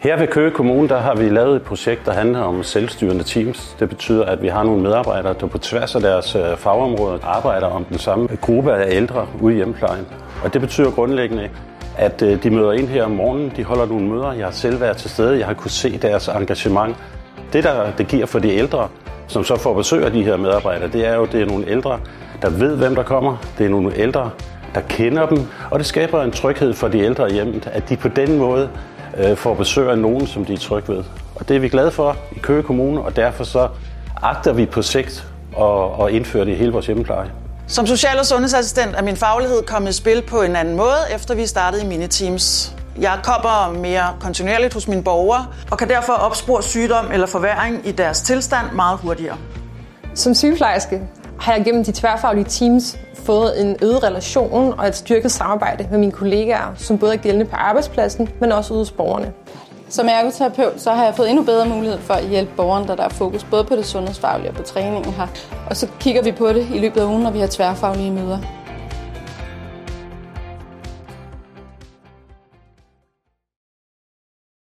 Her ved Køge Kommune der har vi lavet et projekt, der handler om selvstyrende teams. Det betyder, at vi har nogle medarbejdere, der på tværs af deres øh, fagområder arbejder om den samme gruppe af ældre ude i hjemmeplejen. Og det betyder grundlæggende, at øh, de møder ind her om morgenen, de holder nogle møder, jeg har selv været til stede, jeg har kunnet se deres engagement. Det, der det giver for de ældre, som så får besøg af de her medarbejdere, det er jo, det er nogle ældre, der ved, hvem der kommer. Det er nogle ældre, der kender dem, og det skaber en tryghed for de ældre i hjemmet, at de på den måde øh, får besøg af nogen, som de er trygge ved. Og det er vi glade for i Køge Kommune, og derfor så agter vi på sigt at, at indføre det i hele vores hjemmepleje. Som social- og sundhedsassistent er min faglighed kommet i spil på en anden måde, efter vi startede i Miniteams. Jeg kommer mere kontinuerligt hos mine borgere, og kan derfor opspore sygdom eller forværing i deres tilstand meget hurtigere. Som sygeplejerske har jeg gennem de tværfaglige teams fået en øget relation og et styrket samarbejde med mine kollegaer, som både er gældende på arbejdspladsen, men også ude hos borgerne. Som ergoterapeut, så har jeg fået endnu bedre mulighed for at hjælpe borgeren, da der er fokus både på det sundhedsfaglige og på træningen her. Og så kigger vi på det i løbet af ugen, når vi har tværfaglige møder.